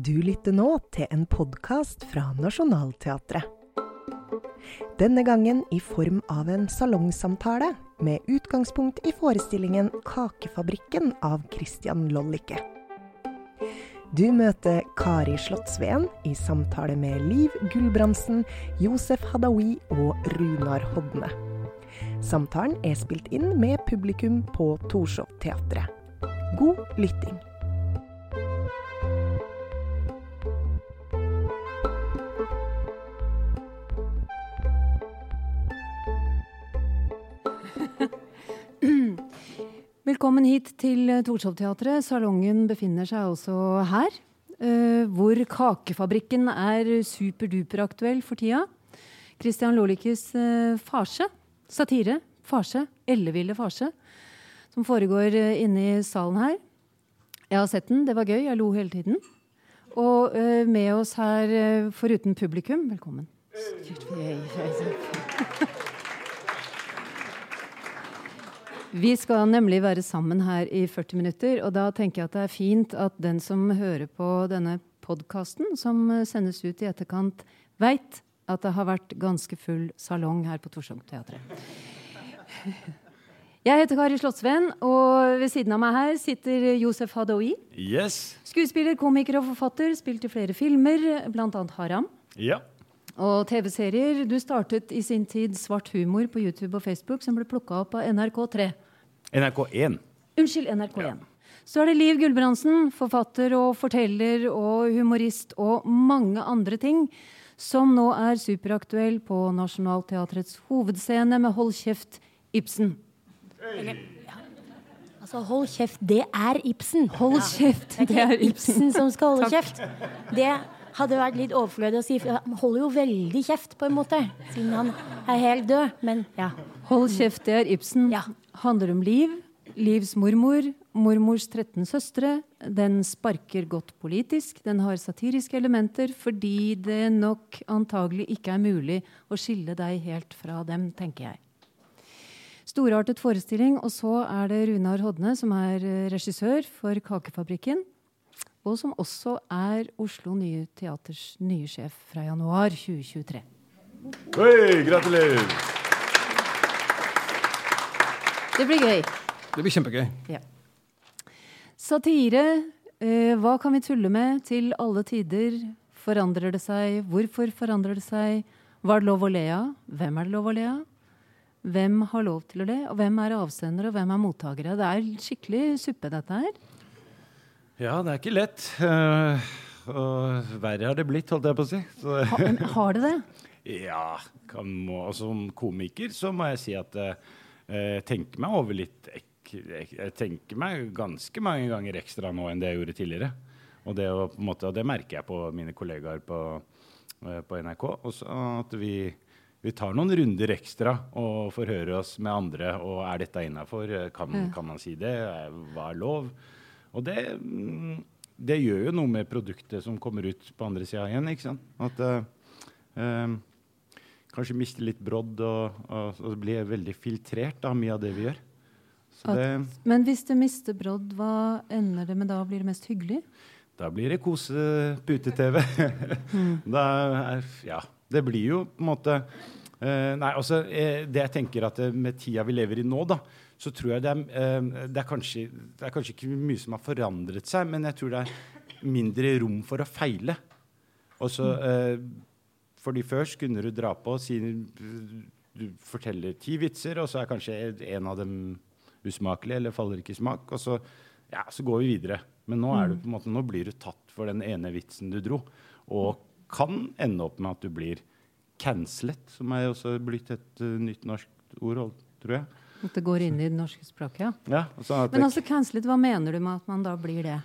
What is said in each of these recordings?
Du lytter nå til en podkast fra Nationaltheatret. Denne gangen i form av en salongsamtale, med utgangspunkt i forestillingen 'Kakefabrikken' av Christian Lollicke. Du møter Kari Slottsveen i samtale med Liv Gulbrandsen, Josef Hadaoui og Runar Hodne. Samtalen er spilt inn med publikum på Torshov-teatret. God lytting. Velkommen hit til Torshov-teatret. Salongen befinner seg også her. eh, hvor Kakefabrikken er superduper aktuell for tida. Christian Lolickes uh, farse, satire, farse, elleville farse, som foregår uh, inne i salen her. Jeg har sett den, det var gøy, jeg lo hele tiden. Og eh, med oss her, eh, foruten publikum, velkommen. Vi skal nemlig være sammen her i 40 minutter, og da tenker jeg at det er fint at den som hører på denne podkasten, som sendes ut i etterkant, veit at det har vært ganske full salong her på Torshov-teatret. Jeg heter Kari Slottsveen, og ved siden av meg her sitter Josef Hadoui. Yes. Skuespiller, komiker og forfatter, spilt i flere filmer, bl.a. Haram. Ja. Og TV-serier. Du startet i sin tid Svart humor på YouTube og Facebook, som ble plukka opp av NRK3. NRK1. Unnskyld, NRK1. Så er det Liv Gulbrandsen, forfatter og forteller og humorist og mange andre ting, som nå er superaktuell på Nationaltheatrets hovedscene med Hold kjeft, Ibsen. Altså, hold kjeft, det er Ibsen. Hold kjeft, Det er ikke Ibsen som skal holde Takk. kjeft. Det hadde vært litt overflødig å si, for han holder jo veldig kjeft, på en måte. Siden han er helt død. Men ja. Hold kjeft, det er Ibsen. Ja. Handler om Liv, Livs mormor, mormors 13 søstre. Den sparker godt politisk. Den har satiriske elementer fordi det nok antagelig ikke er mulig å skille deg helt fra dem, tenker jeg. Storartet forestilling, og så er det Runar Hodne, som er eh, regissør for Kakefabrikken. Og som også er Oslo Nye Teaters nye sjef fra januar 2023. Hei, gratulerer! Det blir gøy. Det blir kjempegøy. Ja. Satire. Eh, hva kan vi tulle med til alle tider? Forandrer det seg? Hvorfor forandrer det seg? Hva er det lov å le av? Hvem er det lov å le av? Hvem har lov til å le? Og hvem er avsender, og hvem er mottakere? Det er skikkelig suppe, dette her. Ja, det er ikke lett. Eh, og verre har det blitt, holdt jeg på å si. Så, Ha, har det det? ja, kan, må, som komiker så må jeg si at eh, jeg tenker meg over litt Jeg tenker meg ganske mange ganger ekstra nå enn det jeg gjorde tidligere. Og det, en måte, og det merker jeg på mine kollegaer på, eh, på NRK. Også at vi, vi tar noen runder ekstra og forhører oss med andre. Og er dette innafor? Kan, kan man si det? Hva er lov? Og det, mm, det gjør jo noe med produktet som kommer ut på andre sida igjen. ikke sant? At uh, um, Kanskje mister litt brodd og, og, og blir veldig filtrert av mye av det vi gjør. Så At- det, Men hvis det mister brodd, hva ender det med da? Blir det mest hyggelig? da blir det kose-pute-TV. er, ja, det blir jo på en måte Uh, Nei, altså eh, Det jeg tenker at med tida vi lever i nå, da, så tror jeg det er, eh, det er, kanskje, det er kanskje ikke mye som har forandret seg, men jeg tror det er mindre rom for å feile. Og så eh, Fordi først kunne du dra på og si Du forteller ti vitser, og så er kanskje en av dem usmakelig eller faller ikke i smak. Og så, ja, så går vi videre. Men nå, er du, på en måte, nå blir du tatt for den ene vitsen du dro. Og kan ende opp med at du blir cancelet, som er også blitt et uh, nytt norsk ord, tror jeg. At det går inn i det norske språket, ja. Ja, at Men altså cancelled, hva mener du med at man da blir det?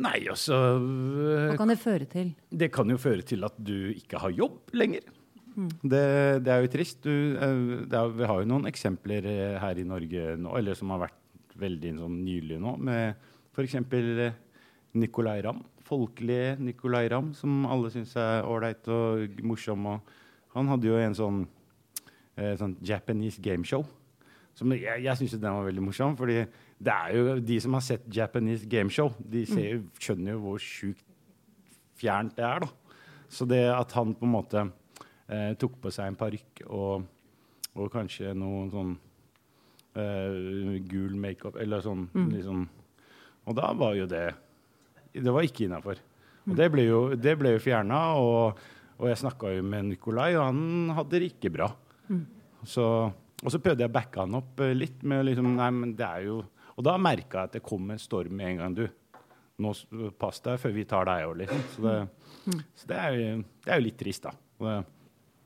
Nei, altså Hva kan det føre til? Det kan jo føre til at du ikke har jobb lenger. Det, det er jo trist. Du, eh, det er, vi har jo noen eksempler eh, her i Norge nå, eller som har vært veldig sånn nylig nå, med f.eks. Nicolay Ramm. Folkelige Nicolay Ramm, som alle syns er ålreit og morsom. Og han hadde jo en sånn, eh, sånn Japanese gameshow. Som jeg jeg syns den var veldig morsom, fordi det er jo de som har sett Japanese gameshow, de ser, jo- skjønner jo hvor sjukt fjernt det er. da. Så det at han på en måte eh, tok på seg en parykk og, og kanskje noe sånn eh, gul makeup eller sånn liksom Og da var jo det Det var ikke innafor. Og det ble jo, det ble jo fjerna, og, og jeg snakka jo med Nikolai, og han hadde det ikke bra. Så, og så prøvde jeg å backe han opp eh, litt med liksom Nei, men det er jo Og da merka jeg at det kom en storm med en gang, du. Nå pass deg før vi tar deg òg, liksom. Så, det, så det, er jo, det er jo litt trist, da.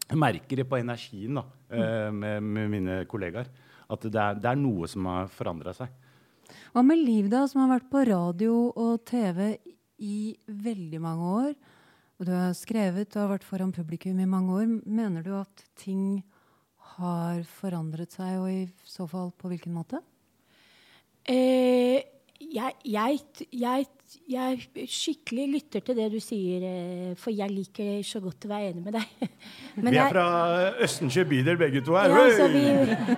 Jeg merker det på energien da, eh, med, med mine kollegaer. At det er, det er noe som har forandra seg. Hva med Liv, da, som har vært på radio og TV i veldig mange år? Og du har skrevet, og har vært foran publikum i mange år. Mener du at ting har forandret seg, og i så fall på hvilken måte? Eh, jeg, jeg, jeg, jeg skikkelig lytter til det du sier, eh, for jeg liker så godt å være enig med deg. Men vi er fra Østensjø bydel begge to her. Ja, så, vi,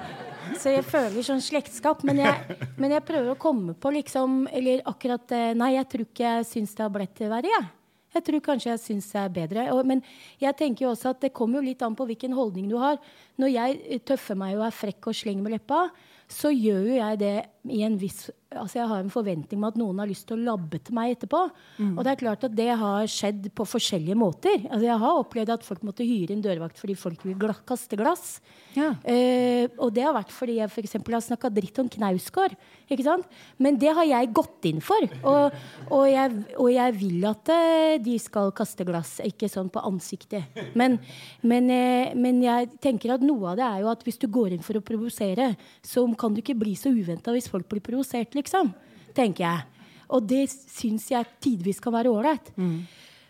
så jeg føler sånn slektskap. Men jeg, men jeg prøver å komme på liksom Eller akkurat eh, Nei, jeg tror ikke jeg syns det har blitt verre, jeg. Jeg tror kanskje jeg syns det er bedre. Men jeg tenker jo også at det kommer jo litt an på hvilken holdning du har. Når jeg eh, tøffer meg og er frekk og slenger med leppa, så gjør jo jeg det i en viss Altså jeg har en forventning om at noen har lyst til å labbe til meg etterpå. Og det er klart at det har skjedd på forskjellige måter. Altså jeg har opplevd at folk måtte hyre inn dørvakt fordi folk vil kaste glass. Ja. Eh, og det har vært fordi jeg for eksempel har snakka dritt om Knausgård. Men det har jeg gått inn for. Og, og, jeg, og jeg vil at eh, de skal kaste glass, ikke sånn på ansiktet. Men, men, eh, men jeg tenker at noe av det er jo at hvis du går inn for å provosere, så kan du ikke bli så uventa hvis folk blir provosert, liksom. Tenker jeg. Og det syns jeg tidvis kan være ålreit.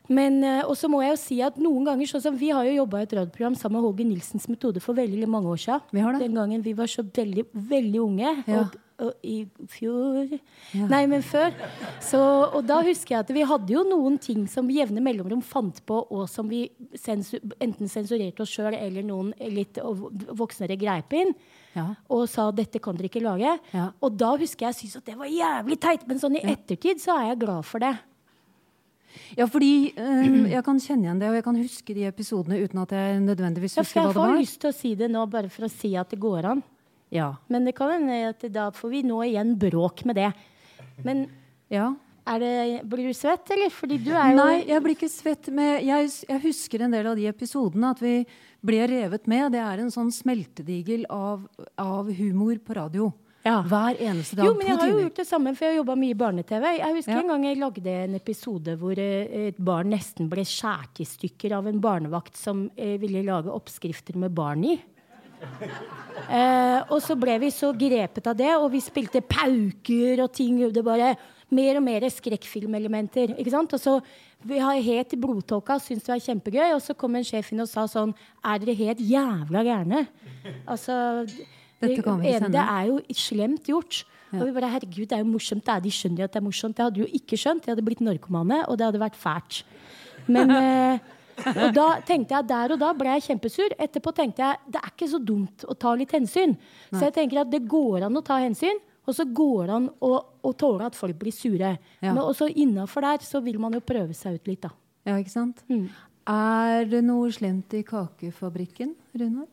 Men, eh, og så må jeg jo si at noen ganger, sånn som Vi har jo jobba i et radioprogram sammen med Håge Nilsens metode for veldig mange år siden. Vi har det. Den gangen vi var så veldig, veldig unge. Ja. Og, og i fjor Nei, men før. Så, og da husker jeg at vi hadde jo noen ting som vi jevne mellomrom fant på, og som vi sensu, enten sensurerte oss sjøl eller noen litt voksnere greip inn. Ja. Og sa 'dette kan dere ikke lage'. Ja. Og da husker jeg jeg syntes at det var jævlig teit. Men sånn i ettertid så er jeg glad for det. Ja, fordi eh, jeg kan kjenne igjen det, og jeg kan huske de episodene uten at jeg nødvendigvis husker Ja, hva for var. jeg får lyst til å si det nå, bare for å si at det går an. Ja. Men det kan hende at da får vi nå igjen bråk med det. Men ja. er det, blir du svett, eller? Fordi du er jo Nei, jeg blir ikke svett med jeg, jeg husker en del av de episodene at vi ble revet med. Det er en sånn smeltedigel av, av humor på radio. Ja. Hver eneste dag. Jo, men jeg har jo gjort det samme, for jeg har jobba mye i barne-TV. Jeg husker Ja. en gang jeg lagde en episode hvor eh, et barn nesten ble skåret i stykker av en barnevakt som eh, ville lage oppskrifter med barn i. Eh, og så ble vi så grepet av det, og vi spilte pauker og ting. Det bare mer og mer skrekkfilmelementer. ikke sant? Og så vi har helt i blodtåka, syns det var kjempegøy, og så kom en sjef inn og sa sånn Er dere helt jævla gærne? Altså Dette kan vi ikke det, sende. det er jo slemt gjort. Og vi bare, herregud, det er jo morsomt. De skjønner jo at det er morsomt. Jeg hadde jo ikke skjønt. Jeg hadde blitt narkomane, og det hadde vært fælt. Men eh, og da tenkte jeg, Der og da ble jeg kjempesur. Etterpå tenkte jeg det er ikke så dumt å ta litt hensyn. Så jeg tenker at det går an å ta hensyn, og så går det an å, å tåle at folk blir sure. Ja. Men også innafor der så vil man jo prøve seg ut litt, da. Ja, ikke sant? Mm. Er det noe slemt i kakefabrikken, Runar?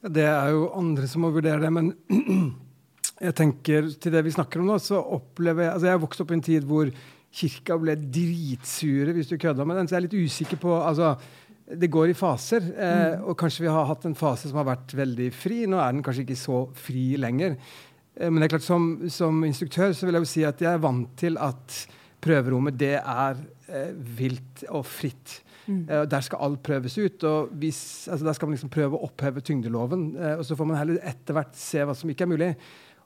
Det er jo andre som må vurdere det, men jeg tenker til det vi snakker om nå, så opplever jeg Altså, jeg har vokst opp i en tid hvor kirka ble dritsure hvis du kødda med den, så jeg er litt usikker på Altså, det går i faser, eh, og kanskje vi har hatt en fase som har vært veldig fri. Nå er den kanskje ikke så fri lenger. Eh, men det er klart, som, som instruktør så vil jeg jo si at jeg er vant til at prøverommet, det er eh, vilt og fritt. Eh, der skal alt prøves ut. og hvis, altså Der skal man liksom prøve å oppheve tyngdeloven. Uh, og så får man heller etter hvert se hva som ikke er mulig.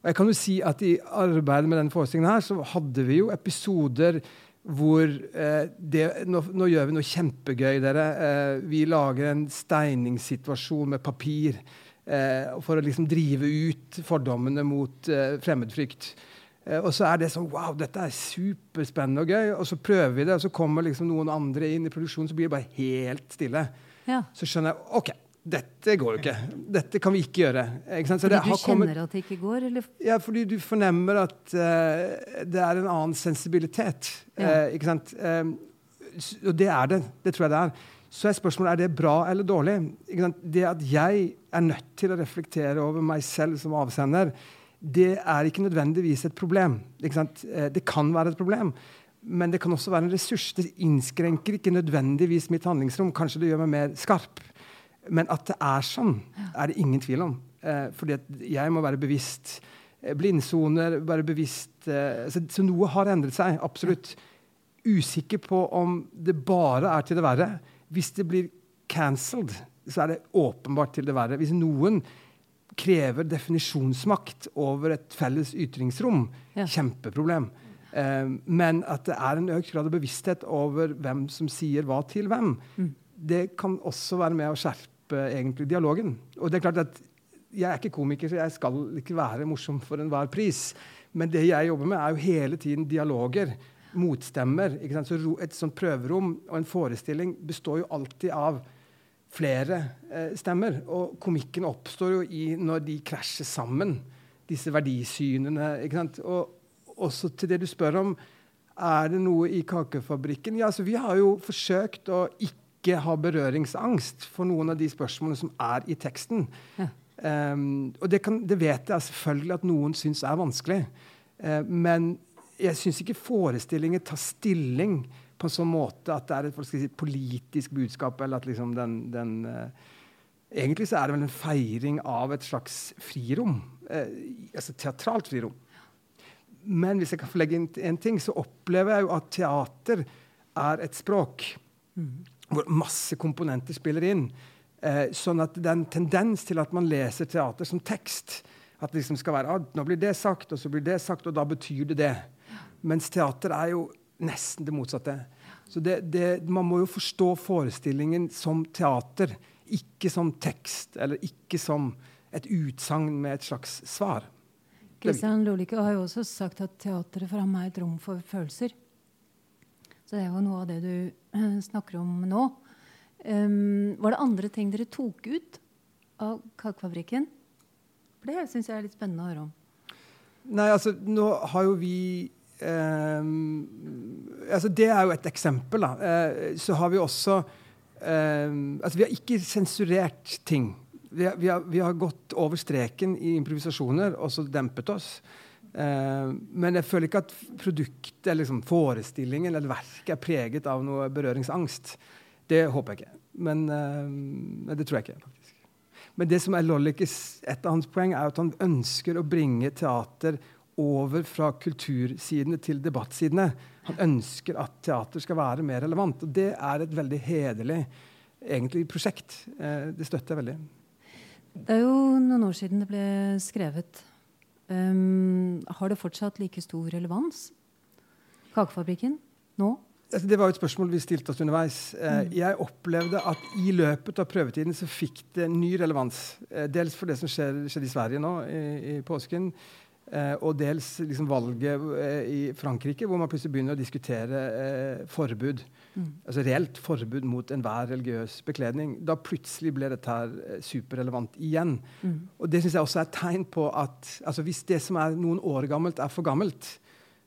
Og jeg kan jo si at I arbeidet med denne forestillingen her, så hadde vi jo episoder hvor eh, det, nå, nå gjør vi noe kjempegøy, dere. Eh, vi lager en steiningssituasjon med papir eh, for å liksom drive ut fordommene mot eh, fremmedfrykt. Eh, og så er det sånn Wow, dette er superspennende og gøy. Og så prøver vi det, og så kommer liksom noen andre inn i produksjonen, så blir det bare helt stille. Ja. Så skjønner jeg OK, dette går jo ikke. Dette kan vi ikke gjøre. Ikke Fordi det du kommet- kjenner at det ikke går? Eller? ja, fordi du fornemmer at uh, det er en annen sensibilitet. Ja. Uh, ikke sant? Uh, og det er det. Det tror jeg det er. Så er spørsmålet er det bra eller dårlig. Det at jeg er nødt til å reflektere over meg selv som avsender, det er ikke nødvendigvis et problem. Eh, det kan være et problem, men det kan også være en ressurs. Det innskrenker ikke nødvendigvis mitt handlingsrom. Kanskje det gjør meg mer skarp. Men at det er sånn, er det ingen tvil om. Eh, fordi jeg må være bevisst. Eh, blindsoner, være bevisst eh, så, så, noe har endret seg. Absolutt. Usikker på om det bare er til det verre. Hvis det blir cancelled, så er det åpenbart til det verre. Hvis noen krever definisjonsmakt over et felles ytringsrom, ja. kjempeproblem. Eh, men at det er en økt grad av bevissthet over hvem som sier hva til hvem, mm. det kan også være med å skjerpe egentlig dialogen. Og det er klart at Jeg er ikke komiker, så jeg skal ikke være morsom for enhver pris. Men det jeg jobber med, er jo hele tiden dialoger. Motstemmer. Så et sånt prøverom og en forestilling består jo alltid av flere eh, stemmer. Og komikken oppstår jo i når de krasjer sammen, disse verdisynene. ikke Og også til det du spør om, er det noe i Kakefabrikken? Ja, altså, vi har jo forsøkt å ikke ha berøringsangst for noen av de spørsmålene som er i teksten. Ja. Um, og det, kan, det, vet jeg selvfølgelig at noen syns er vanskelig. Uh, men jeg syns ikke forestillinger tar stilling på en sånn måte at det er et si, politisk budskap. eller at liksom den, den uh, Egentlig så er det vel en feiring av et slags frirom. Uh, altså teatralt frirom. Men hvis jeg kan få legge inn en ting, så opplever jeg jo at teater er et språk mm. hvor masse komponenter spiller inn. Uh, sånn at det er en tendens til at man leser teater som tekst. At det liksom skal være ah, nå blir det sagt, og så blir det sagt, og da betyr det det. Mens teater er jo nesten det motsatte. Så det, det, Man må jo forstå forestillingen som teater, ikke som tekst, eller ikke som et utsagn med et slags svar. Kristian Lolike har jo også sagt at teateret for ham er et rom for følelser. Så det er jo noe av det du uh, snakker om nå. Um, var det andre ting dere tok ut av Kakefabrikken? For det syns jeg er litt spennende å høre om. Nei, altså, nå har jo vi Um, altså det er jo et eksempel. Da. Uh, så har vi også um, altså Vi har ikke sensurert ting. Vi har, vi, har, vi har, gått over streken i improvisasjoner og så dempet oss. Uh, men jeg føler ikke at produktet, liksom forestillingen eller verket er preget av noe berøringsangst. Det håper jeg ikke. Men det tror jeg ikke. faktisk. Men det som er Lollikes, et av hans poeng er at han ønsker å bringe teater over fra kultursidene til debattsidene. Han ønsker at teater skal være mer relevant. Og det er et veldig hederlig egentlig, prosjekt. Eh, det støtter jeg veldig. Det er jo noen år siden det ble skrevet. Um, har det fortsatt like stor relevans? Kakefabrikken nå? Altså, det var jo et spørsmål vi stilte oss underveis. Eh, mm. Jeg opplevde at i løpet av prøvetiden så fikk det ny relevans. Eh, dels for det som skjer, skjedde i Sverige nå i, i påsken. Eh, og dels liksom valget eh, i Frankrike, hvor man plutselig begynner å diskutere eh, forbud. Mm. Altså reelt forbud mot enhver religiøs bekledning. Da plutselig ble dette her eh, superrelevant igjen. Mm. Og det syns jeg også er et tegn på at altså hvis det som er noen år gammelt, er for gammelt,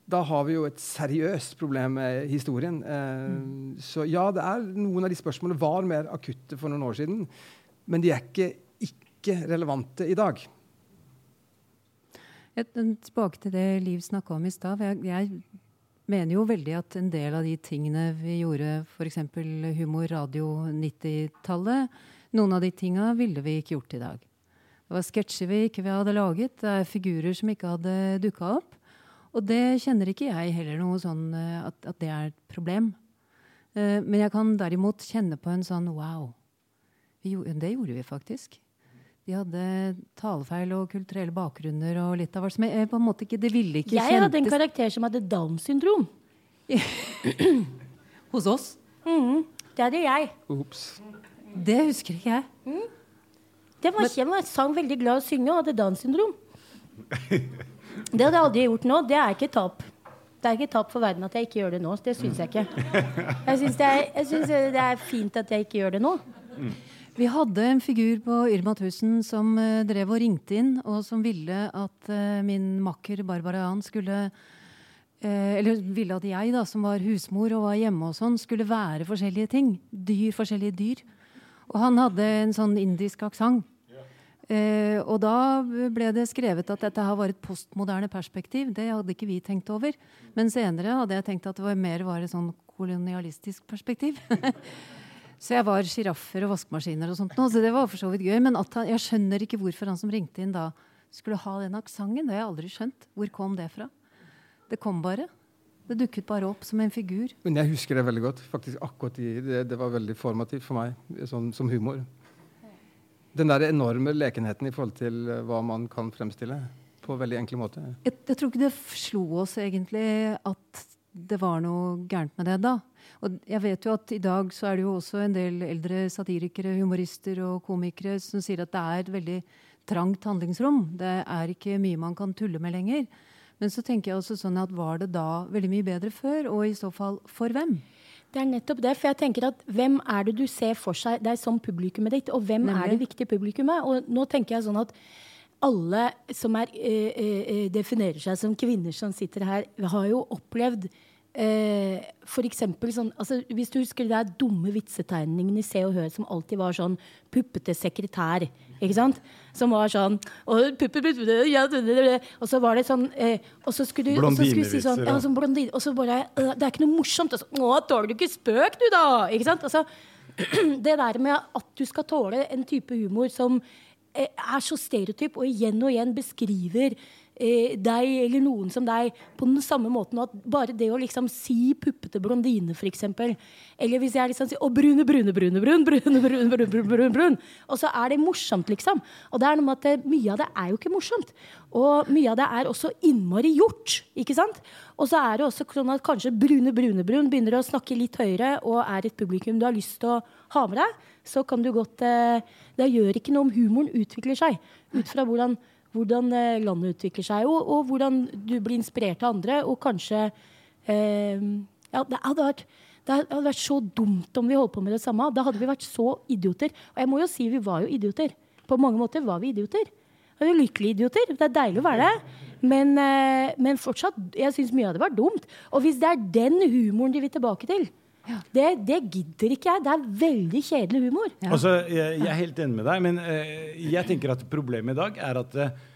da har vi jo et seriøst problem med historien. Eh, mm. Så ja, det er noen av de spørsmålene var mer akutte for noen år siden, men de er ikke ikke relevante i dag. Tilbake til det Liv snakka om i stad. Jeg, jeg, mener jo veldig at en del av de tingene vi gjorde, f.eks. humor, radio, 90-tallet, noen av de tinga ville vi ikke gjort i dag. Det var sketsjer vi ikke hadde laget, det er figurer som ikke hadde dukka opp. Og det kjenner ikke jeg heller noe sånn eh, at, at det er et problem. Uh, men jeg kan derimot kjenne på en sånn wow. Det gjorde vi faktisk. De hadde talefeil og kulturelle bakgrunner og litt av hvert Men jeg, på en måte ikke, Det ville ikke Jeg hadde en karakter som hadde Downs syndrom. Hos oss? Mm, det hadde jeg. Ups. Det husker ikke jeg. Mm. Det var ikke, jeg sang veldig glad å synge og hadde Downs syndrom. Det hadde jeg aldri gjort nå. Det er ikke tap. Det er ikke tap for verden at jeg ikke gjør det nå. Det syns jeg ikke. Jeg syns det, det, er fint at jeg ikke gjør det nå. Vi hadde en figur på Irma 1000 som uh, drev og ringte inn, og som ville at uh, min makker Barbara Jan skulle eh, Eller ville at jeg, da, som var husmor og var hjemme og sånn, skulle være forskjellige ting. Dyr, forskjellige dyr. Og han hadde en sånn indisk aksent. Eh, og da ble det skrevet at dette her var et postmoderne perspektiv. Det hadde ikke vi tenkt over. Men senere hadde jeg tenkt at det var mer var et sånn kolonialistisk perspektiv. så jeg var sjiraffer og vaskemaskiner og sånt nå, så det var for så vidt gøy. Men han, jeg skjønner ikke hvorfor han som ringte inn da skulle ha den aksenten. Det har jeg aldri skjønt. Hvor kom det fra? Det kom bare. Det dukket bare opp som en figur. Men jeg husker det veldig godt. faktisk akkurat i, det, det var veldig formativt for meg, sånn, som humor den der enorme lekenheten i forhold til eh, hva man kan fremstille på veldig enkle måter. Jeg, jeg, tror ikke det slo oss egentlig at det var noe gærent med det da. Og jeg vet jo at i dag så er det jo også en del eldre satirikere, humorister og komikere som sier at det er et veldig trangt handlingsrom. Det er ikke mye man kan tulle med lenger. Men så tenker jeg også sånn at var det da veldig mye bedre før, og i så fall for hvem? Det er nettopp det. For jeg tenker at hvem er det du ser for seg deg som publikummet ditt? Og hvem Nemlig. er det viktige publikummet? Og nå tenker jeg sånn at alle som er, øh, øh, definerer seg som kvinner som sitter her, har jo opplevd eh, for eksempel sånn altså, Hvis du husker de dumme vitsetegningene i Se og Hør som alltid var sånn puppete sekretær. ikke sant? Som var sånn Og, så var det sånn eh, Og så skulle du si sånn, ja, sånn blondine, Og så bare Det er ikke noe morsomt. Og så, Å, tåler du ikke spøk, du, da? Ikke sant? Altså, det der med at du skal tåle en type humor som eh, er så stereotyp, og igjen og igjen beskriver eh, deg eller noen som deg på den samme måten. at bare det å liksom si puppete blondine, f.eks. Eller hvis jeg liksom sier å, brune, brune, brune, brun, brune, brune, brune, brune, brune, brun. Og så er det morsomt, liksom. Og det er noe med at det, mye av det er jo ikke morsomt. Og mye av det er også innmari gjort. ikke sant? Og så er det også sånn at kanskje brune, brune, brun begynner å snakke litt høyere og er et publikum du har lyst til å ha med deg, så kan du godt eh, Det gjør ikke noe om humoren utvikler seg ut fra hvordan hvordan eh, landet utvikler seg, og, og, hvordan du blir inspirert av andre. Og kanskje eh, Ja, det hadde, vært, det hadde vært så dumt om vi holdt på med det samme. Da hadde vi vært så idioter. Og jeg må jo si vi var jo idioter. På mange måter var vi idioter. Vi var lykkelige idioter. Det er deilig å være det. Men, eh, men fortsatt, jeg syns mye av det var dumt. Og hvis det er den humoren de vil tilbake til, ja. Det, det, gidder ikke jeg. Det er veldig kjedelig humor. Ja. Altså, jeg, jeg, er helt enig med deg, men uh, jeg tenker at problemet i dag er at uh,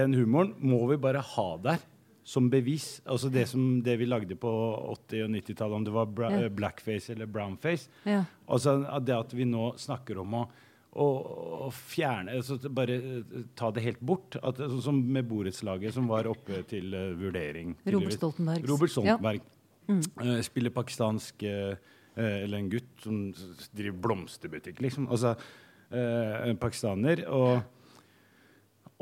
den humoren må vi bare ha der som bevis. Altså det, som, det vi lagde på 80- og 90-tallet, om det var bra, ja. blackface eller brownface. Ja. Altså det at vi nå snakker om å, å, å fjerne altså Bare ta det helt bort. At, altså, som med borettslaget som var oppe til uh, vurdering. Robert Stoltenberg. Robert Stoltenberg. Ja. Mm. Uh, spiller pakistansk uh, Eller en gutt som driver blomsterbutikk, liksom. Altså en pakistaner. og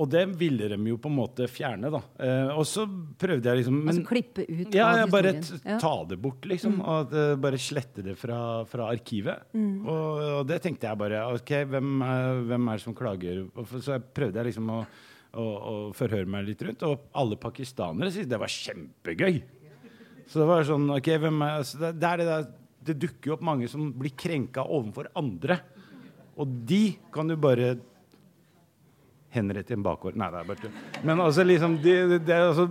og det ville de jo på en måte fjerne, da. Eh, og så prøvde jeg liksom men, Altså klippe ut ja, av Bare ja. ta det bort, liksom. Mm. Og bare slette det fra, fra arkivet. Mm. Og, og, det tenkte jeg bare OK, hvem er, hvem er det som klager? Så prøvde jeg liksom å, og, og forhøre meg litt rundt, og alle pakistanere syntes det var kjempegøy. Så det var sånn ok, hvem er, altså det, det, det, det, dukker jo opp mange som blir krenka overfor andre. Og de kan du bare henrette i en bakgård Nei, det er bare tull. Men altså liksom det, det, er altså,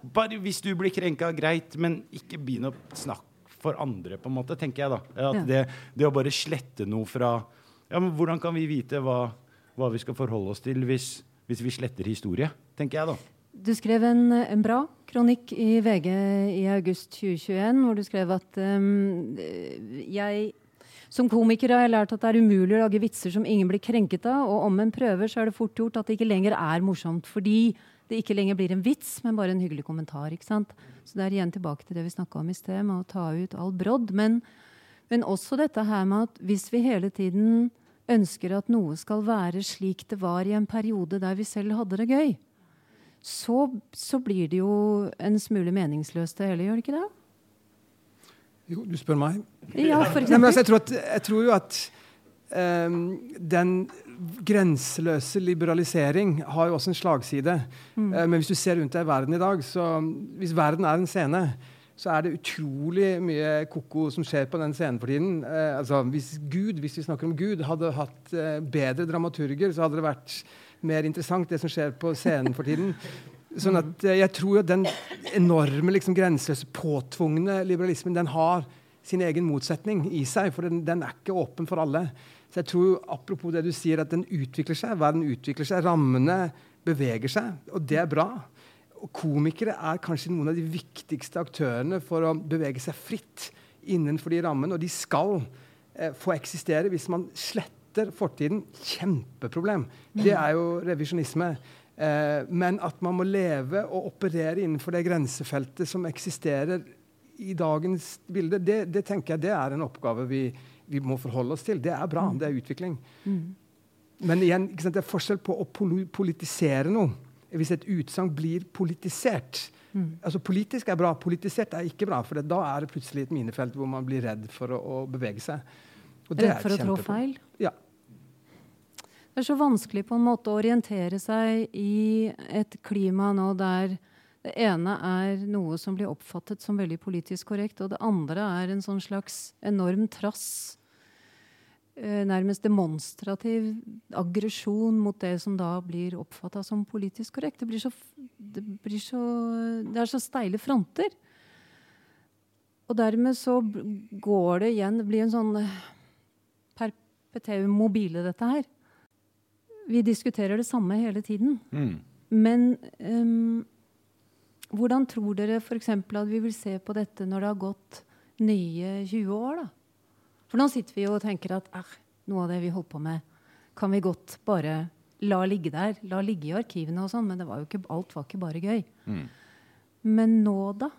Bare hvis du blir krenka, greit, men ikke begynn å snakke for andre, på en måte, tenker jeg da. At det, det, å bare slette noe fra ja, men Hvordan kan vi vite hva, hva vi skal forholde oss til hvis, hvis vi sletter historie, tenker jeg da. Du skrev en, en, bra kronikk i VG i august 2021 hvor du skrev at um, jeg som komiker har jeg lært at det er umulig å lage vitser som ingen blir krenket av, og om en prøver, så er det fort gjort at det ikke lenger er morsomt. Fordi det ikke lenger blir en vits, men bare en hyggelig kommentar. ikke sant? Så det er igjen tilbake til det vi snakka om i sted, med å ta ut all brodd. Men, men også dette her med at hvis vi hele tiden ønsker at noe skal være slik det var i en periode der vi selv hadde det gøy, så, så, blir det jo en smule meningsløst det hele, gjør det ikke det? Jo, du spør meg. Ja, for eksempel. Nei, altså, jeg, tror at, jeg, tror jo at um, den grenseløse liberalisering har jo også en slagside. Mm. Uh, men hvis du ser rundt deg i verden i dag, så hvis verden er en scene, så er det utrolig mye koko som skjer på den scenen for tiden. Uh, altså, hvis Gud, hvis vi snakker om Gud, hadde hatt uh, bedre dramaturger, så hadde det vært mer interessant, det som skjer på scenen for tiden. Sånn at eh, jeg tror at den enorme, liksom, grenseløse, påtvungne liberalismen den har sin egen motsetning i seg, for den, den, er ikke åpen for alle. Så jeg tror, Apropos det du sier, at den utvikler seg. Verden utvikler seg. Rammene beveger seg, og det er bra. Og komikere er kanskje noen av de viktigste aktørene for å bevege seg fritt innenfor de rammene, og de skal eh, få eksistere. Hvis man sletter fortiden, kjempeproblem. Det er jo revisjonisme. Eh, men at man må leve og operere innenfor det grensefeltet som eksisterer i dagens bilde, det, det tenker jeg det er en oppgave vi, vi, må forholde oss til. Det er bra. Det er utvikling. Mm. Men igjen, det er forskjell på å politisere noe. Hvis et utsagn blir politisert mm. altså Politisk er bra, politisert er ikke bra. For da er det plutselig et minefelt hvor man blir redd for å, å bevege seg. Redd for å trå feil? Ja. Det er så vanskelig på en måte å orientere seg i et klima nå der det ene er noe som blir oppfattet som veldig politisk korrekt, og det andre er en sånn slags enorm trass. Eh, nærmest demonstrativ aggresjon mot det som da blir oppfatta som politisk korrekt. Det, blir så, det, blir så, det er så steile fronter. Og dermed så går det igjen Det blir en sånn perpetuum mobile, dette her vi diskuterer det samme hele tiden. Mm. Men um, hvordan tror dere f.eks. at vi vil se på dette når det har gått nye 20 år? da? For nå sitter vi og tenker at eh, noe av det vi holdt på med, kan vi godt bare la ligge der. La ligge i arkivene og sånn. Men var ikke, alt var ikke bare gøy. Mm. Men nå, da?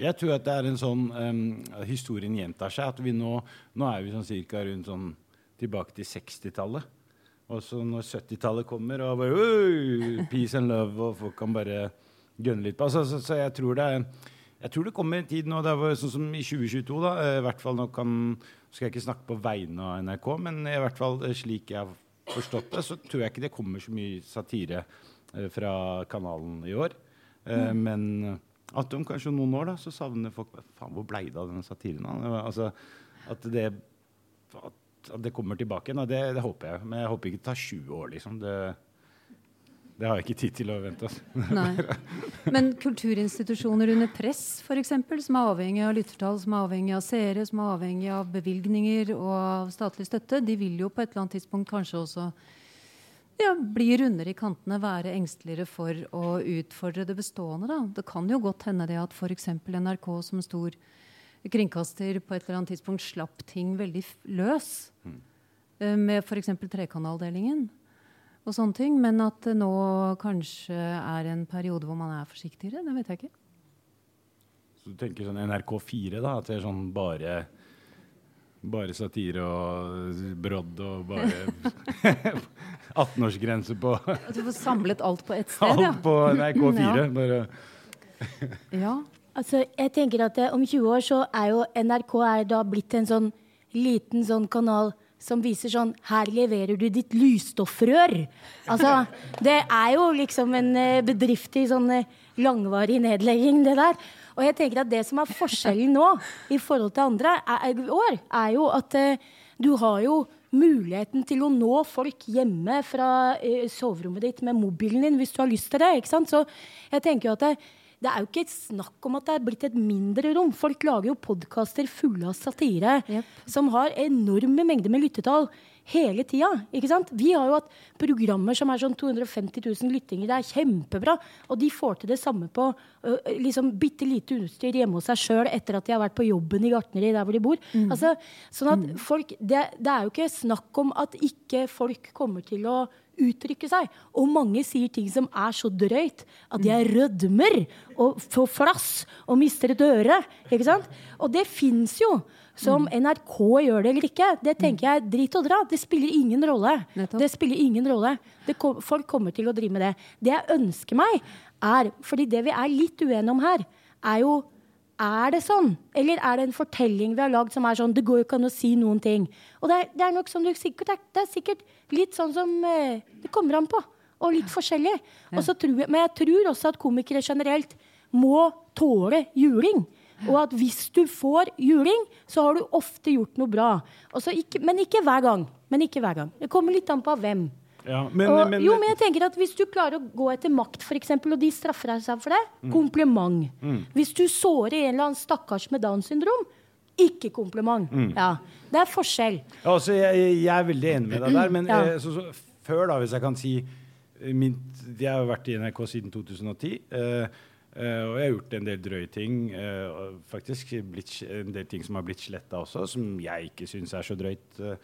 Jeg tror at det er en sånn um, Historien gjentar seg. at vi Nå, nå er vi sånn cirka rundt sånn tilbake til 60-tallet. Og så når 70-tallet kommer, og bare Peace and love, og folk kan bare gønne litt på altså, så, så, jeg tror det jeg tror det kommer en tid nå, det var sånn som i 2022, da, eh, i hvert fall nå kan, skal jeg ikke snakke på vegne av NRK, men i hvert fall eh, slik jeg har forstått det, så tror jeg ikke det kommer så mye satire eh, fra kanalen i år. Mm. Men at om kanskje noen år da, så savner folk Faen, hvor blei det av den satiren? Altså, at det at at det kommer tilbake igjen. Det, det, håper jeg. Men jeg håper ikke det tar 20 år, liksom. Det, det har jeg ikke tid til å vente. Nei. Men kulturinstitusjoner under press, f.eks., som er avhengig av lyttertall, som er avhengig av seere, som er avhengig av bevilgninger og av statlig støtte, de vil jo på et eller annet tidspunkt kanskje også ja, bli rundere i kantene, være engsteligere for å utfordre det bestående. Da. Det kan jo godt hende det at f.eks. NRK som stor kringkaster på et eller annet tidspunkt slapp ting veldig løs. Mm. Med f.eks. trekanaldelingen og sånne ting. Men at det nå kanskje er en periode hvor man er forsiktigere, det vet jeg ikke. Så du tenker sånn NRK4, da? At det er sånn bare bare satire og brodd og bare 18-årsgrense på At du får samlet alt på ett sted? Alt på NRK4. ja. Altså, jeg tenker at Om 20 år så er jo NRK er da blitt en sånn liten sånn kanal som viser sånn Her leverer du ditt lysstoffrør. Altså, det er jo liksom en eh, bedrift i sånn eh, langvarig nedlegging, det der. Og jeg tenker at det som er forskjellen nå i forhold til andre er, år, er jo at du har jo muligheten til å nå folk hjemme fra soverommet ditt med mobilen din hvis du har lyst til det. ikke sant? Så jeg tenker jo at det, det er jo ikke snakk om at det er blitt et mindre rom. Folk lager jo podkaster fulle av satire yep. som har enorme mengder med lyttetall hele tida. Ikke sant? Vi har jo hatt programmer som er sånn 250 000 lyttinger. Det er kjempebra. Og de får til det samme på uh, liksom bitte lite utstyr hjemme hos seg sjøl etter at de har vært på jobben i gartneri der hvor de bor. Mm. Altså, sånn at mm. folk, det, det er jo ikke snakk om at ikke folk kommer til å uttrykke seg. Og mange sier ting som er så drøyt at de er rødmer og får flass og mister et øre. Ikke sant? Og det fins jo. Som NRK gjør det eller ikke, det tenker jeg drit og dra. Det spiller ingen rolle. Det spiller ingen rolle. Kom, folk kommer til å drive med det. Det jeg ønsker meg, er fordi det vi er litt uenige om her, er jo er det sånn? Eller er det en fortelling vi har lagd som er sånn Det går jo ikke an å si noen ting. Og det er, det er nok som du sikkert Det er sikkert litt sånn som eh, Det kommer an på. Og litt forskjellig. Ja. Jeg, men jeg tror også at komikere generelt må tåle juling. Og at hvis du får juling, så har du ofte gjort noe bra. Ikke, men ikke hver gang. Men ikke hver gang. Det kommer litt an på hvem. Ja, men, og, men, jo, men jeg tenker at Hvis du klarer å gå etter makt, for eksempel, og de straffer deg seg for det, Mm. kompliment. Hvis du sårer en eller annen stakkars med Downs syndrom, ikke kompliment. Mm. Ja, Det er forskjell. Ja, altså, jeg, jeg er veldig enig med deg der. Men Ja. eh, så, så, før, da, hvis jeg kan si eh, min, Jeg har vært i NRK siden 2010. eh, eh, og jeg har gjort en del drøye ting. eh, og faktisk blitt, en del ting som har blitt sletta også, som jeg ikke syns er så drøyt eh,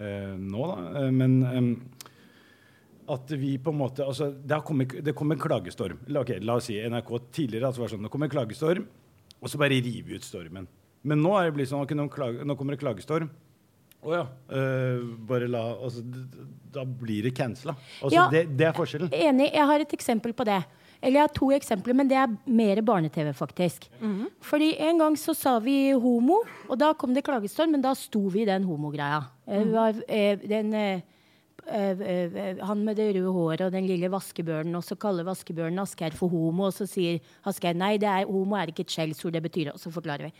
eh, nå, da. Men eh, at vi på en måte altså, Det, har kommet, det kom en klagestorm. La- ok, la oss si NRK tidligere altså, var sånn, det kom en klagestorm, og så bare rive ut stormen. Men nå er det blitt sånn okay, nå, klage, nå kommer det klagestorm. Å ja. Uh, bare la altså, Da blir det cancela. Altså, Ja. det, det er forskjellen. Enig. Jeg har et eksempel på det. Eller jeg har to eksempler, men det er mer barne-TV, faktisk. Fordi en gang så sa vi homo, og da kom det klagestorm, men da sto vi i den homogreia. Mm. eh, den, han med det røde håret og den lille vaskebjørnen, og så kaller vaskebjørnen Asgeir for homo, og så sier Asgeir nei, det er, homo er ikke et skjellsord, det betyr og så forklarer vi.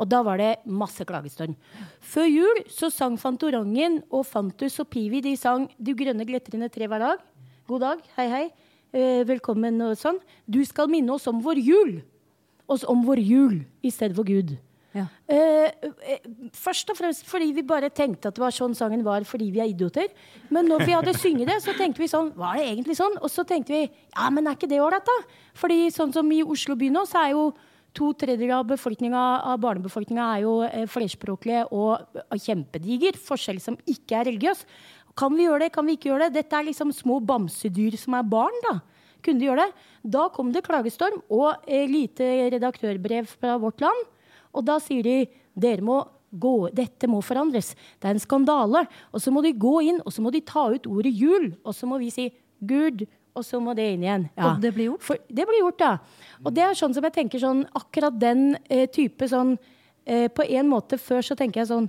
Og da var det masse klagestorm. Før jul så sang Fantorangen og Fantus og Pivi de sang Du grønne glitrende tre hver dag. God dag, hei, hei. Eh, velkommen og sånn. Du skal minne oss om vår jul. Oss om vår jul i stedet for Gud. Ja. Eh, eh, først og fremst fordi vi bare tenkte at det var sånn sangen var fordi vi er idioter. Men når vi hadde synget det, så tenkte vi sånn Var det egentlig sånn? Og så tenkte vi ja, men er ikke det ålreit, da? Fordi sånn som i Oslo by nå, så er jo to tredjedeler av, av barnebefolkninga er jo eh, flerspråklige og og kjempediger. Forskjell som ikke er religiøs. Kan vi gjøre det? Kan vi ikke gjøre det? Dette er liksom små bamsedyr som er barn, da. Kunne de gjøre det? Da kom det klagestorm og eh, lite redaktørbrev fra Vårt Land. Og da sier de dere må gå, dette må forandres. Det er en skandale. Og så må de gå inn og så må de ta ut ordet jul. Og så må vi si Gud, og så må det inn igjen. Ja. Og det blir gjort? For, det blir gjort, ja. Og det er sånn som jeg tenker sånn Akkurat den eh, type sånn eh, På en måte før så tenker jeg sånn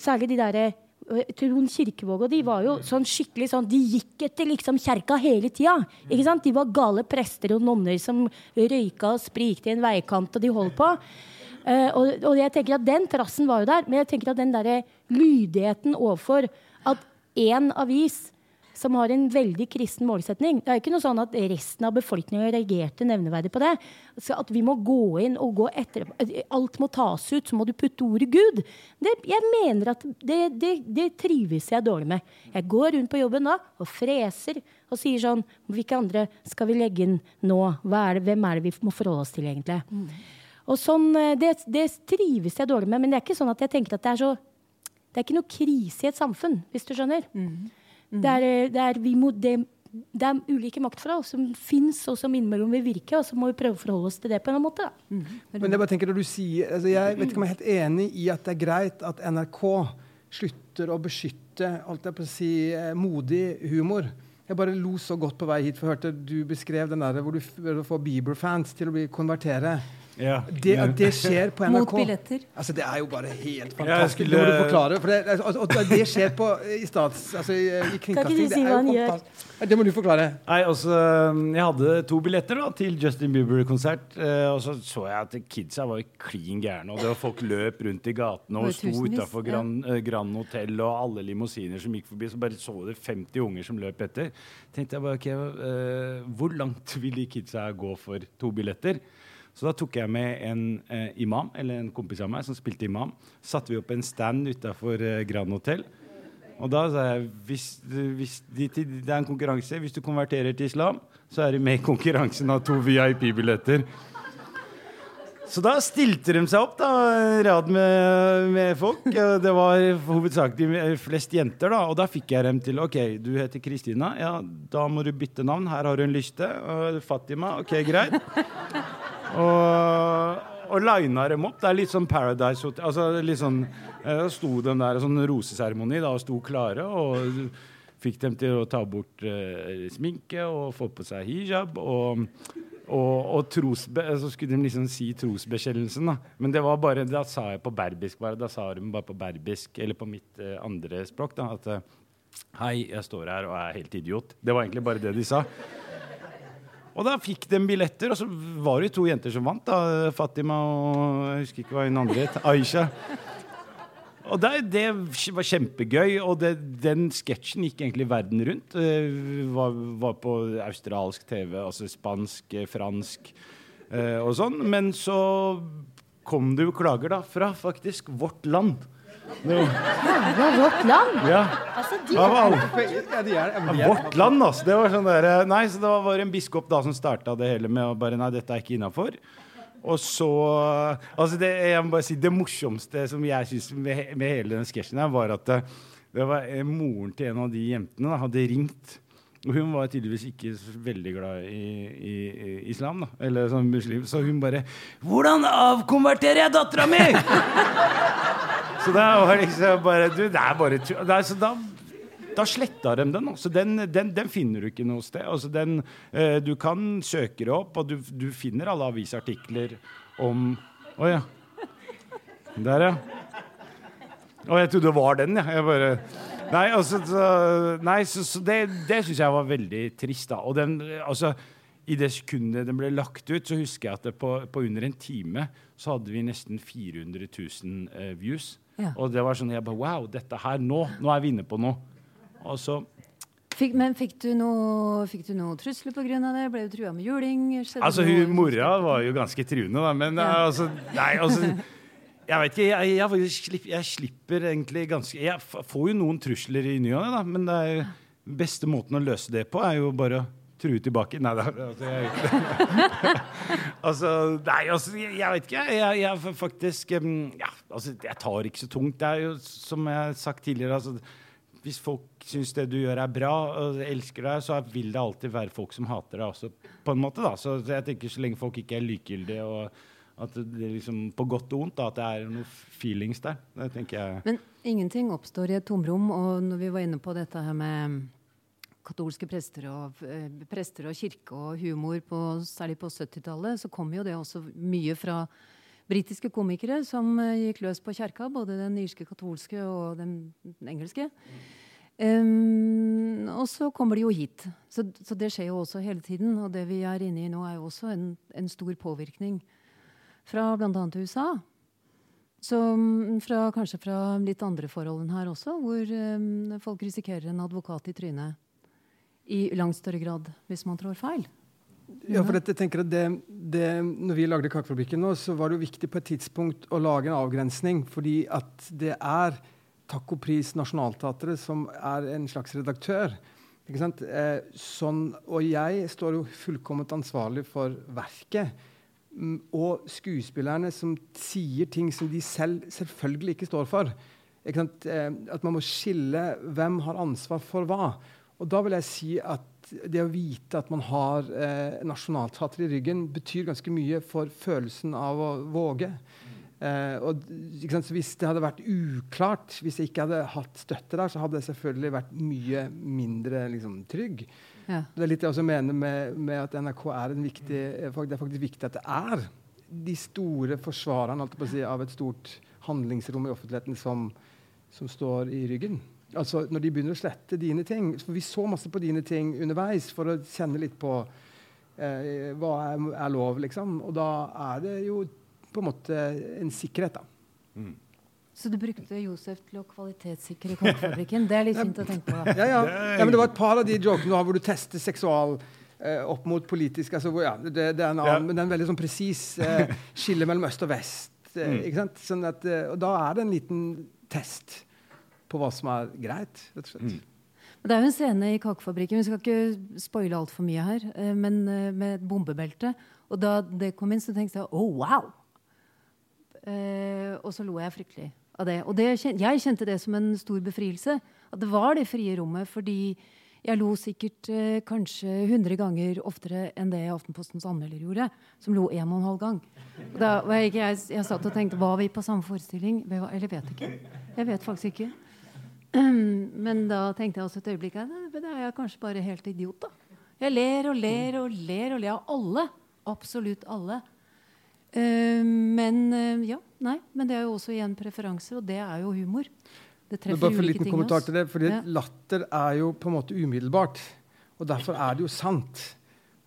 Særlig de derre eh, Trond Kirkevåg og de var jo sånn skikkelig sånn De gikk etter liksom kjerka hele tida. Ikke sant? De var gale prester og nonner som røyka og sprikte i en veikant, og de holdt på. Eh, og, og jeg tenker at den trassen var jo der, men jeg tenker at den der lydigheten overfor at én avis som har en veldig kristen målsetning. Det er ikke noe sånn at resten av befolkningen reagerte nevneverdig på det. Så at vi må gå inn og gå etter Alt må tas ut, så må du putte ordet Gud. Det, jeg mener at det, det, det trives jeg dårlig med. Jeg går rundt på jobben da og freser og sier sånn Hvilke andre skal vi legge inn nå? Er hvem er det vi må forholde oss til, egentlig? Og sånn, eh, det, det trives jeg dårlig med. Men det er ikke sånn at jeg tenker at det er så Det er ikke noe krise i et samfunn, hvis du skjønner. Det, er, eh, det, er, vi må, det, det er ulike maktforhold som fins, og som innimellom vil virke. Og så må vi prøve å forholde oss til det på en måte. Da. Men jeg bare tenker når du sier, altså jeg vet ikke om jeg er helt enig i at det er greit at NRK slutter å beskytte alt jeg på å si, eh, modig humor. Jeg bare lo så godt på vei hit, for jeg hørte du beskrev den der hvor du f- får Bieber-fans til å bli konvertere. Ja. Det, at det skjer på NRK Mot billetter. Altså, Det er jo bare helt Ja, fantastisk. skulle- Det må du forklare. For det, altså, og det skjer på, i stats... Altså, i, i kringkasting. du si det er hva jo han gjør? fantastisk. Det må du forklare. Nei, altså, Jeg hadde to billetter da, til Justin Bieber-konsert. eh, og så så jeg at kidsa var klin gærne. Og det var folk løp rundt i gatene og sto utafor. Grand, ja. Grand Hotel og alle limousiner som gikk forbi. Så bare så det 50 unger som løp etter. tenkte jeg bare, ok, uh, Hvor langt vil de kidsa gå for to billetter? Så da tok jeg med en eh, imam, eller en kompis av meg som spilte imam. Satte vi opp en stand utafor eh, Grand Hotel. Og da sa jeg hvis, hvis det er en konkurranse. Hvis du konverterer til islam, så er du med i konkurransen av to VIP-billetter. Så da stilte de seg opp, da, rad med, med folk. Det var hovedsakelig flest jenter, da. Og da fikk jeg dem til OK, du heter Kristina. Ja, da må du bytte navn. Her har du en lyste. Fatima. OK, greit. Og, og lina dem opp. Det er litt sånn Paradise Hotel. Altså, litt sånn, eh, da sto den der sånn roseseremoni da, og sto klare. og Fikk dem til å ta bort eh, sminke og få på seg hijab. Og, og, og trosbe, så skulle de liksom si trosbekjennelsen. Men det var bare, da sa jeg på berbisk. bare, Da sa de bare på berbisk, eller på mitt eh, andre språk, da, at eh, Hei, jeg står her og er helt idiot. Det var egentlig bare det de sa. Og da fikk de billetter, og så var det jo to jenter som vant. da, Fatima og jeg husker ikke hva hun andre het. Aisha. Og det, det var kjempegøy, og det, den sketsjen gikk egentlig verden rundt. Eh, var, var på australsk TV, altså spansk, eh, fransk eh, og sånn. Men så kom det jo klager da fra faktisk Vårt Land. No. Jævla vårt land! Ja. Altså, de Ja, ja, Vårt land, altså. Det var sånn der, nei, så det var en biskop da som starta det hele med å bare Nei, dette er ikke innafor. Og så altså det, jeg må bare si, det morsomste som jeg syns med, med hele den sketsjen her, var at det, det var eh, moren til en av de jentene da, hadde ringt. Og hun var tydeligvis ikke veldig glad i, i, i islam, da. Eller sånn muslim. Så hun bare 'Hvordan avkonverterer jeg dattera mi?' så da var liksom bare Du, det er bare tull. da da sletta de den. Altså. den, den, den finner du ikke noe sted. Altså den, eh, du kan søke det opp, og du, du finner alle avisartikler om Å ja. Der, ja. Å, jeg trodde det var den, ja. jeg bare, nei, altså, så, nei, så, så det, det syns jeg var veldig trist. da. Og den, altså, I det sekundet den ble lagt ut, så husker jeg at på, på under en time så hadde vi nesten 400 000 eh, views. Ja. Og det var sånn jeg bare Wow, dette her nå! Nå er vi inne på noe. Og så Fikk, men fikk du noe, fikk du noe trusler pga. det? Ble du trua med juling? Skjedde Altså, hun mora var jo ganske truende, da, men Ja. altså Nei, altså Jeg vet ikke. Jeg, jeg, jeg, slipper, jeg slipper egentlig ganske Jeg får jo noen trusler i ny og ne, men det er beste måten å løse det på, er jo bare å true tilbake. Nei da. Altså, jeg, altså, nei, altså jeg vet ikke. Jeg, jeg faktisk Ja, altså, jeg tar ikke så tungt. Det er jo, som jeg har sagt tidligere altså, hvis folk syns det du gjør er bra og elsker deg, så vil det alltid være folk som hater deg også, på en måte. da. Så jeg tenker så lenge folk ikke er likegyldige, og at det liksom på godt og vondt, da, at det er noe feelings der. Det tenker jeg. Men ingenting oppstår i et tomrom. Og når vi var inne på dette her med katolske prester og, eh, prester og kirke og humor, på, særlig på 70-tallet, så kom jo det også mye fra britiske komikere som eh, gikk løs på kjerka, både den irske katolske og den, den engelske. Um, og så kommer de jo hit. Så, så det skjer jo også hele tiden. Og det vi er inne i nå, er jo også en, en stor påvirkning fra bl.a. USA. Så fra, kanskje fra litt andre forhold enn her også, hvor um, folk risikerer en advokat i trynet i langt større grad hvis man trår feil. Ja, for jeg tenker at det, det, når vi lagde Kakefabrikken nå, så var det jo viktig på et tidspunkt å lage en avgrensning, fordi at det er Tacopris Nationaltheatret som er en slags redaktør. Ikke sant? Eh, sånn, og jeg står jo fullkomment ansvarlig for verket. Mm, og skuespillerne som sier ting som de selv selvfølgelig ikke står for. Ikke sant? Eh, at man må skille hvem har ansvar for hva. Og da vil jeg si at det å vite at man har eh, Nationaltheatret i ryggen, betyr ganske mye for følelsen av å våge. Eh, og sant? Hvis det hadde vært uklart, hvis jeg ikke hadde hatt støtte der, så hadde jeg selvfølgelig vært mye mindre liksom, trygg. Ja. Det er litt det jeg også mener med, med at NRK er en viktig eh, Det er faktisk viktig at det er de store forsvarerne si, av et stort handlingsrom i offentligheten som, som står i ryggen. Altså Når de begynner å slette dine ting For vi så masse på dine ting underveis for å kjenne litt på eh, hva er, er lov, liksom. Og da er det jo på en måte en sikkerhet, da. Så du brukte Josef til å kvalitetssikre Kongefabrikken? Det er litt fint å tenke på. da. Ja, ja. ja, men Det var et par av de jokene du har hvor du tester seksual eh, opp mot politisk altså, hvor, ja, det, det er en annen, Ja. Men det er en veldig sånn presis eh, skille mellom øst og vest. Eh, Mm. ikke sant? Sånn at, eh, og da er det en liten test på hva som er greit, rett og slett. Mm. Men Det er jo en scene i Kakefabrikken, vi skal ikke spoile altfor mye her, eh, men eh, med et bombebelte. Og da det kom inn, så tenkte jeg oh, wow! Eh, og så lo jeg fryktelig av det. Og det, jeg kjente det som en stor befrielse. At det var det frie rommet. Fordi jeg lo sikkert eh, kanskje 100 ganger oftere enn det Aftenpostens anmelder gjorde, som lo en og en halv gang. Og Da var jeg, jeg, jeg satt og tenkte var vi på samme forestilling? Eller vet ikke. Jeg vet faktisk ikke. Men da tenkte jeg også et øyeblikk at da er jeg kanskje bare helt idiot, da. Jeg ler og ler og ler og ler av alle. Absolutt alle. Eh, men eh, ja, nei. Men det er jo også igjen preferanser, og det er jo humor. Det treffer bare for ulike liten ting kommentar til det, fordi Ja. Latter er jo på en måte umiddelbart. Og derfor er det jo sant.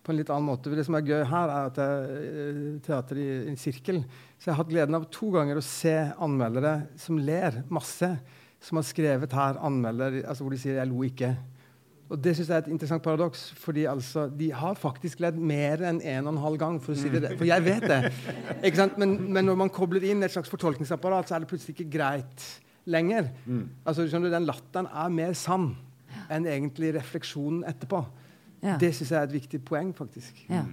på en litt annen måte. Det som er gøy her, er at det er teater i en sirkel. Så jeg har hatt gleden av to ganger å se anmeldere som ler masse, som har skrevet her anmelder altså hvor de sier 'jeg lo ikke'. Og Det synes jeg er et interessant paradoks, fordi altså, de har faktisk ledd mer enn en og en halv gang. For å si det, for jeg vet det. Ikke Men, men, når man kobler inn et slags fortolkningsapparat, så er det plutselig ikke greit lenger. Mm. Altså, skjønner du, Den latteren er mer sann enn egentlig refleksjonen etterpå. Ja. Det syns jeg er et viktig poeng, faktisk. Ja.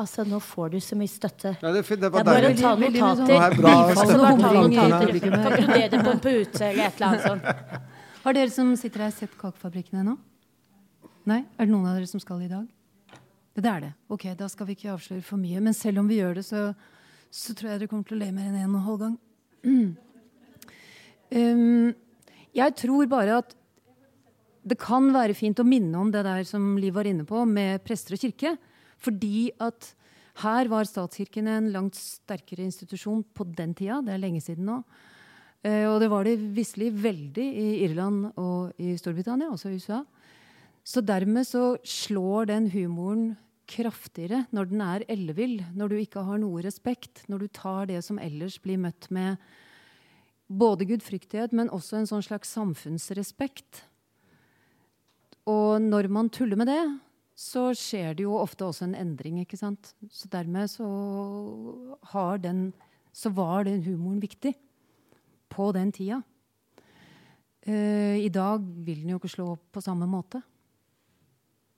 Altså, nå får du så mye støtte. Ja, det, det var bare å ta notater. Konkludere på en pute eller et eller annet sånt. Har dere som sitter her, sett Kakefabrikken ennå? Nei? Er det noen av dere som skal i dag? Det er det. Ok, da skal vi ikke avsløre for mye. Men selv om vi gjør det, så, så tror jeg dere kommer til å le mer enn en og en halv gang. Um, jeg tror bare at det kan være fint å minne om det der som Liv var inne på, med prester og kirke. Fordi at her var statskirken en langt sterkere institusjon på den tida. Det er lenge siden nå. Eh, og det var det visselig veldig i Irland og i Storbritannia, også i USA. Så dermed så slår den humoren kraftigere når den er ellevill, når du ikke har noe respekt, når du tar det som ellers blir møtt med både gudfryktighet, men også en sånn slags samfunnsrespekt. Og når man tuller med det, så skjer det jo ofte også en endring. ikke sant? Så dermed så, den, så var den humoren viktig på den tida. Uh, I dag vil den jo ikke slå opp på samme måte.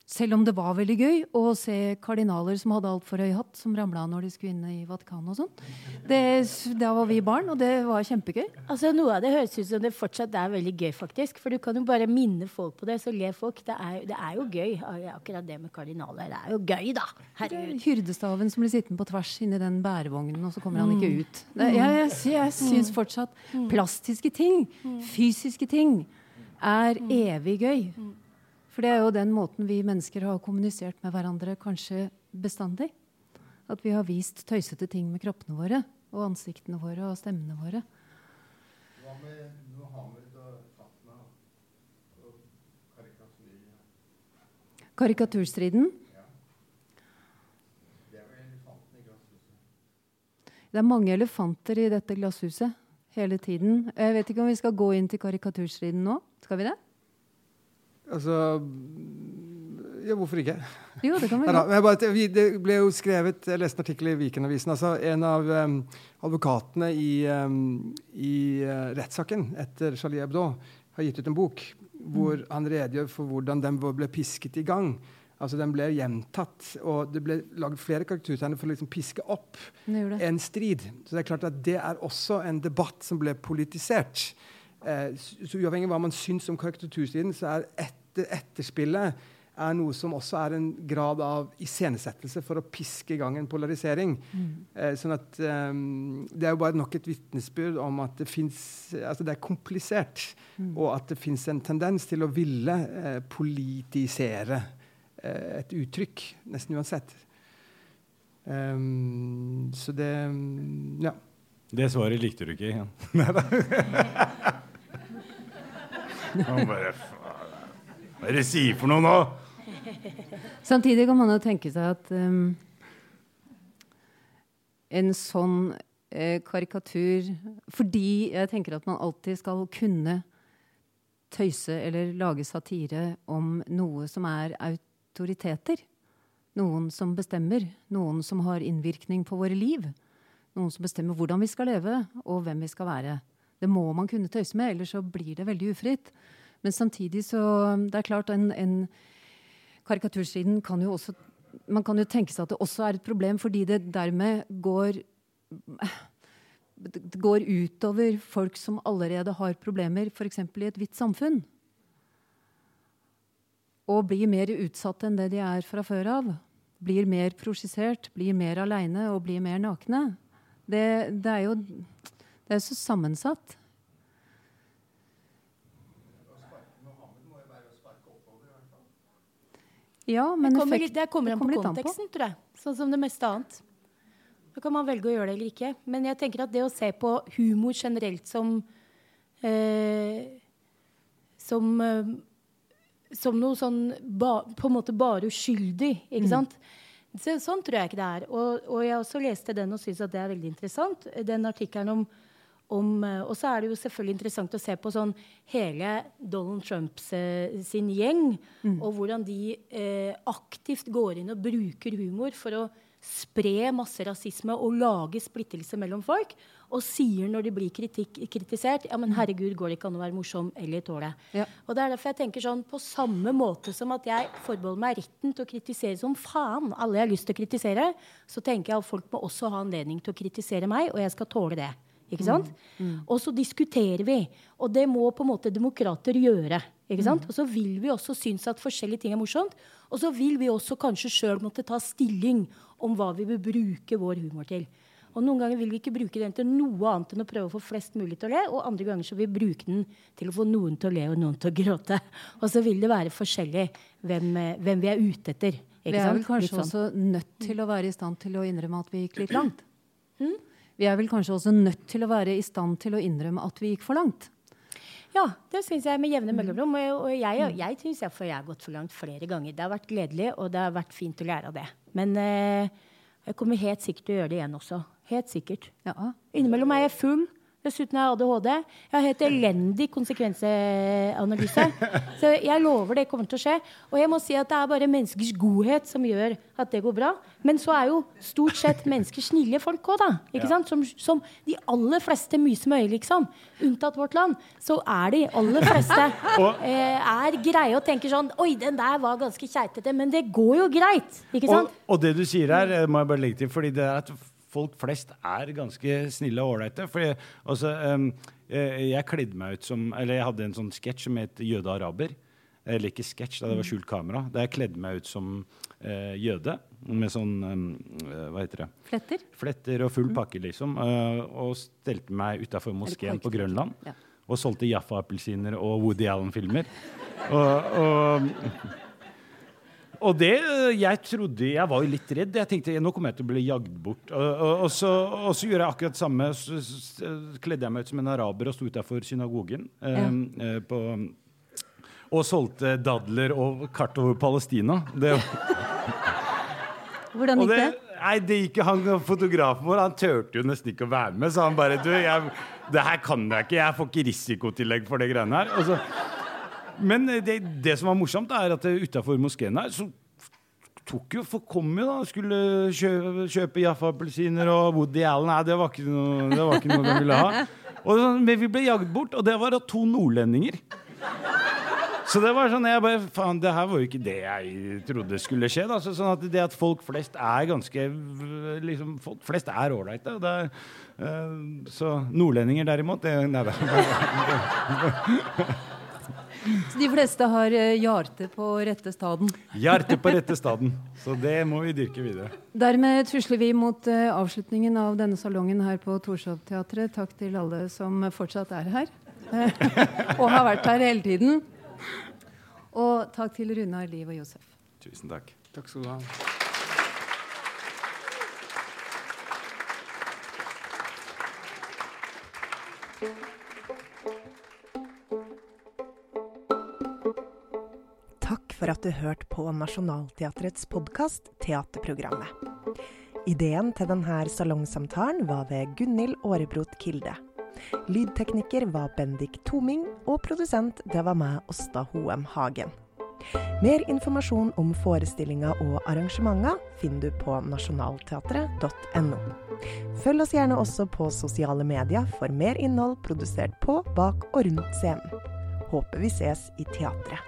Selv om det var veldig gøy å se kardinaler som hadde altfor høy hatt, som ramla når de skulle inn i Vatikanet og sånn. Da var vi barn, og det var kjempegøy. Altså Noe av det høres ut som det fortsatt er veldig gøy, faktisk. For du kan jo bare minne folk på det, så ler folk. Det er, det er jo gøy. Akkurat det med kardinaler. Det er jo gøy, da. Herregud. Hyrdestaven som blir sittende på tvers inni den bærevognen, og så kommer han ikke mm. ut. Det, jeg jeg, jeg mm. syns fortsatt mm. plastiske ting, fysiske ting, er evig gøy. For det er jo den måten vi mennesker har kommunisert med hverandre kanskje bestandig. At vi har vist tøysete ting med kroppene våre og ansiktene våre og stemmene våre. Hva med Mohammed og Fatma og Karikaturstriden? Det er mange elefanter i dette glasshuset hele tiden. Jeg vet ikke om vi skal gå inn til karikaturstriden nå. Skal vi det? Altså ja, hvorfor ikke? Jo, det kan vi gjøre. Det ble jo skrevet Jeg leste en artikkel i Vikenavisen. Altså, en av um, advokatene i, um, i uh, rettssaken etter Charlie Hebdo har gitt ut en bok hvor mm. han redegjør for hvordan den ble pisket i gang. Altså Den ble gjentatt, og det ble laget flere karaktertegner for å liksom piske opp en strid. Så det er klart at det er også en debatt som ble politisert. Eh, så uavhengig av hva man syns om karikaturstriden, så er etter, etterspillet er noe som også er en grad av iscenesettelse for å piske i gang en polarisering. Mm. Eh, sånn at um, Det er jo bare nok et vitnesbyrd om at det fins Altså det er komplisert, mm. og at det fins en tendens til å ville eh, politisere eh, et uttrykk, nesten uansett. Um, så det Ja. Det svaret likte du ikke igjen. Han bare Hva er det sier for noe nå? Samtidig kan man jo tenke seg at um, en sånn eh, karikatur Fordi jeg tenker at man alltid skal kunne tøyse eller lage satire om noe som er autoriteter. Noen som bestemmer. Noen som har innvirkning på våre liv. Noen som bestemmer hvordan vi skal leve, og hvem vi skal være. Det må man kunne tøyse med, ellers så blir det veldig ufritt. Men samtidig så Det er klart, en, en karikatursiden kan jo også Man kan jo tenke seg at det også er et problem, fordi det dermed går det går utover folk som allerede har problemer, f.eks. i et hvitt samfunn. Og blir mer utsatt enn det de er fra før av. Blir mer prosjisert, blir mer aleine og blir mer nakne. Det, det er jo det er så sammensatt. Ja, men det kommer, effekt, det kommer an på konteksten, tror jeg. Sånn som det meste annet. Da kan man velge å gjøre det eller ikke. Men jeg tenker at det å se på humor generelt som eh, Som eh, som noe sånn ba, på en måte bare uskyldig. ikke sant? Så, sånn tror jeg ikke det er. Og, og jeg også leste den og syns at det er veldig interessant. Den artikkelen om, om eh, Og så er det jo selvfølgelig interessant å se på sånn hele Donald Trumps eh, sin gjeng, og hvordan de eh, aktivt går inn og bruker humor for å spre masse rasisme og lage splittelse mellom folk. Og sier når de blir kritikk, kritisert ja, men herregud, går det ikke an å være morsom eller tåle. Ja. Og det er derfor jeg tenker sånn, På samme måte som at jeg forbeholder meg retten til å kritisere som faen alle jeg har lyst til å kritisere, så tenker jeg at folk må også ha anledning til å kritisere meg, og jeg skal tåle det. Ikke sant? Og så diskuterer vi. Og det må på en måte demokrater gjøre. Ikke sant? Og så vil vi også synes at forskjellige ting er morsomt. Og så vil vi også kanskje sjøl måtte ta stilling om hva vi vil bruke vår humor til. Og Noen ganger vil vi ikke bruke den til noe annet enn å prøve å få flest mulig til å le, og andre ganger så vil vi bruke den til å få noen til å le og noen til å gråte. Og så vil det være forskjellig hvem, eh, hvem vi er ute etter. Vi er vel kanskje sånn. også nødt til å være i stand til å innrømme at vi gikk litt langt. Hm? Vi er vel kanskje også nødt til å være i stand til å innrømme at vi gikk for langt. Ja, det syns jeg med Mm. jevne mellomrom. Og, jeg, jeg syns jeg, jeg har gått for langt flere ganger. Det har vært gledelig, og det har vært fint å lære av det. Men eh, jeg kommer helt sikkert til å gjøre det igjen også. Helt sikkert. Ja. Innimellom er jeg full. Dessuten har jeg ADHD. Jeg har helt elendig konsekvensanalyse. Så jeg lover det kommer til å skje. Og jeg må si at det er bare menneskers godhet som gjør at det går bra. Men så er jo stort sett mennesker snille folk òg, da. Ikke sant? Som, som de aller fleste myse med øye, liksom. Unntatt vårt land. Så er de aller fleste eh, er greie og tenker sånn Oi, den der var ganske keitete. Men det går jo greit. Ikke sant? og det du sier her, eh, må jeg bare legge til, fordi det er at folk flest er ganske snille og ålreite. Altså, eh, jeg kledde meg ut som Eller jeg hadde en sånn sketsj som het 'Jøde araber'. Eller ikke sketsj, det var skjult kamera. Der jeg kledde meg ut som uh, jøde. Med sånn eh, Hva heter det? Fletter? Fletter og full pakke, liksom. Uh, og stelte meg utafor moskeen på Grønland. Ja. Og solgte Jaffa-appelsiner og Woody Allen-filmer. Og, og, og det Jeg trodde Jeg var jo litt redd. Jeg tenkte nå kommer jeg til å bli jagd bort. Og, og, og, så, og så gjorde jeg akkurat det samme. Så, så, kledde jeg meg ut som en araber og sto utafor synagogen. eh, eh, på, og solgte dadler og kart over Palestina. Det, Hvordan gikk det, det? nei, det gikk han fotografen vår. Han turte jo nesten ikke å være med. Så han bare Du, jeg, det her kan jeg ikke. Jeg får ikke risikotillegg for det greiene her. Og så, men det, det som var morsomt, er at utafor moskeen her så tok jo, for kom jo da, skulle kjøpe, kjøpe Jaffa-appelsiner og Woody Allen. Nei, det var ikke noe, det var ikke noe de ville ha. Og, men vi ble jagd bort, og det var av to nordlendinger. Så det var sånn, jeg bare, faen, det her var jo ikke det jeg trodde skulle skje. Da. Så, sånn at det at folk flest er ganske liksom, Folk flest er ålreite. eh, Så nordlendinger derimot det, nei, det, Så de fleste har hjerte hjarte på rette staden. Hjerte på rette staden. Så det må vi dyrke videre. Dermed tusler vi mot eh, avslutningen av denne salongen her på Torshov-teatret. Takk til alle som fortsatt er her, eh, og har vært her hele tiden. Og takk til Runar, Liv og Josef. Tusen takk. Takk skal du ha. For at du hørte på Nationaltheatrets podkast Teaterprogrammet. Ideen til denne salongsamtalen var ved Gunhild Aarebrot Kilde. Lydtekniker var Bendik Toming, og produsent det var meg, Åsta Hoem Hagen. Mer informasjon om forestillinga og arrangementer finner du på nasjonalteatret.no. Følg oss gjerne også på sosiale medier for mer innhold produsert på, bak og rundt scenen. Håper vi ses i teatret.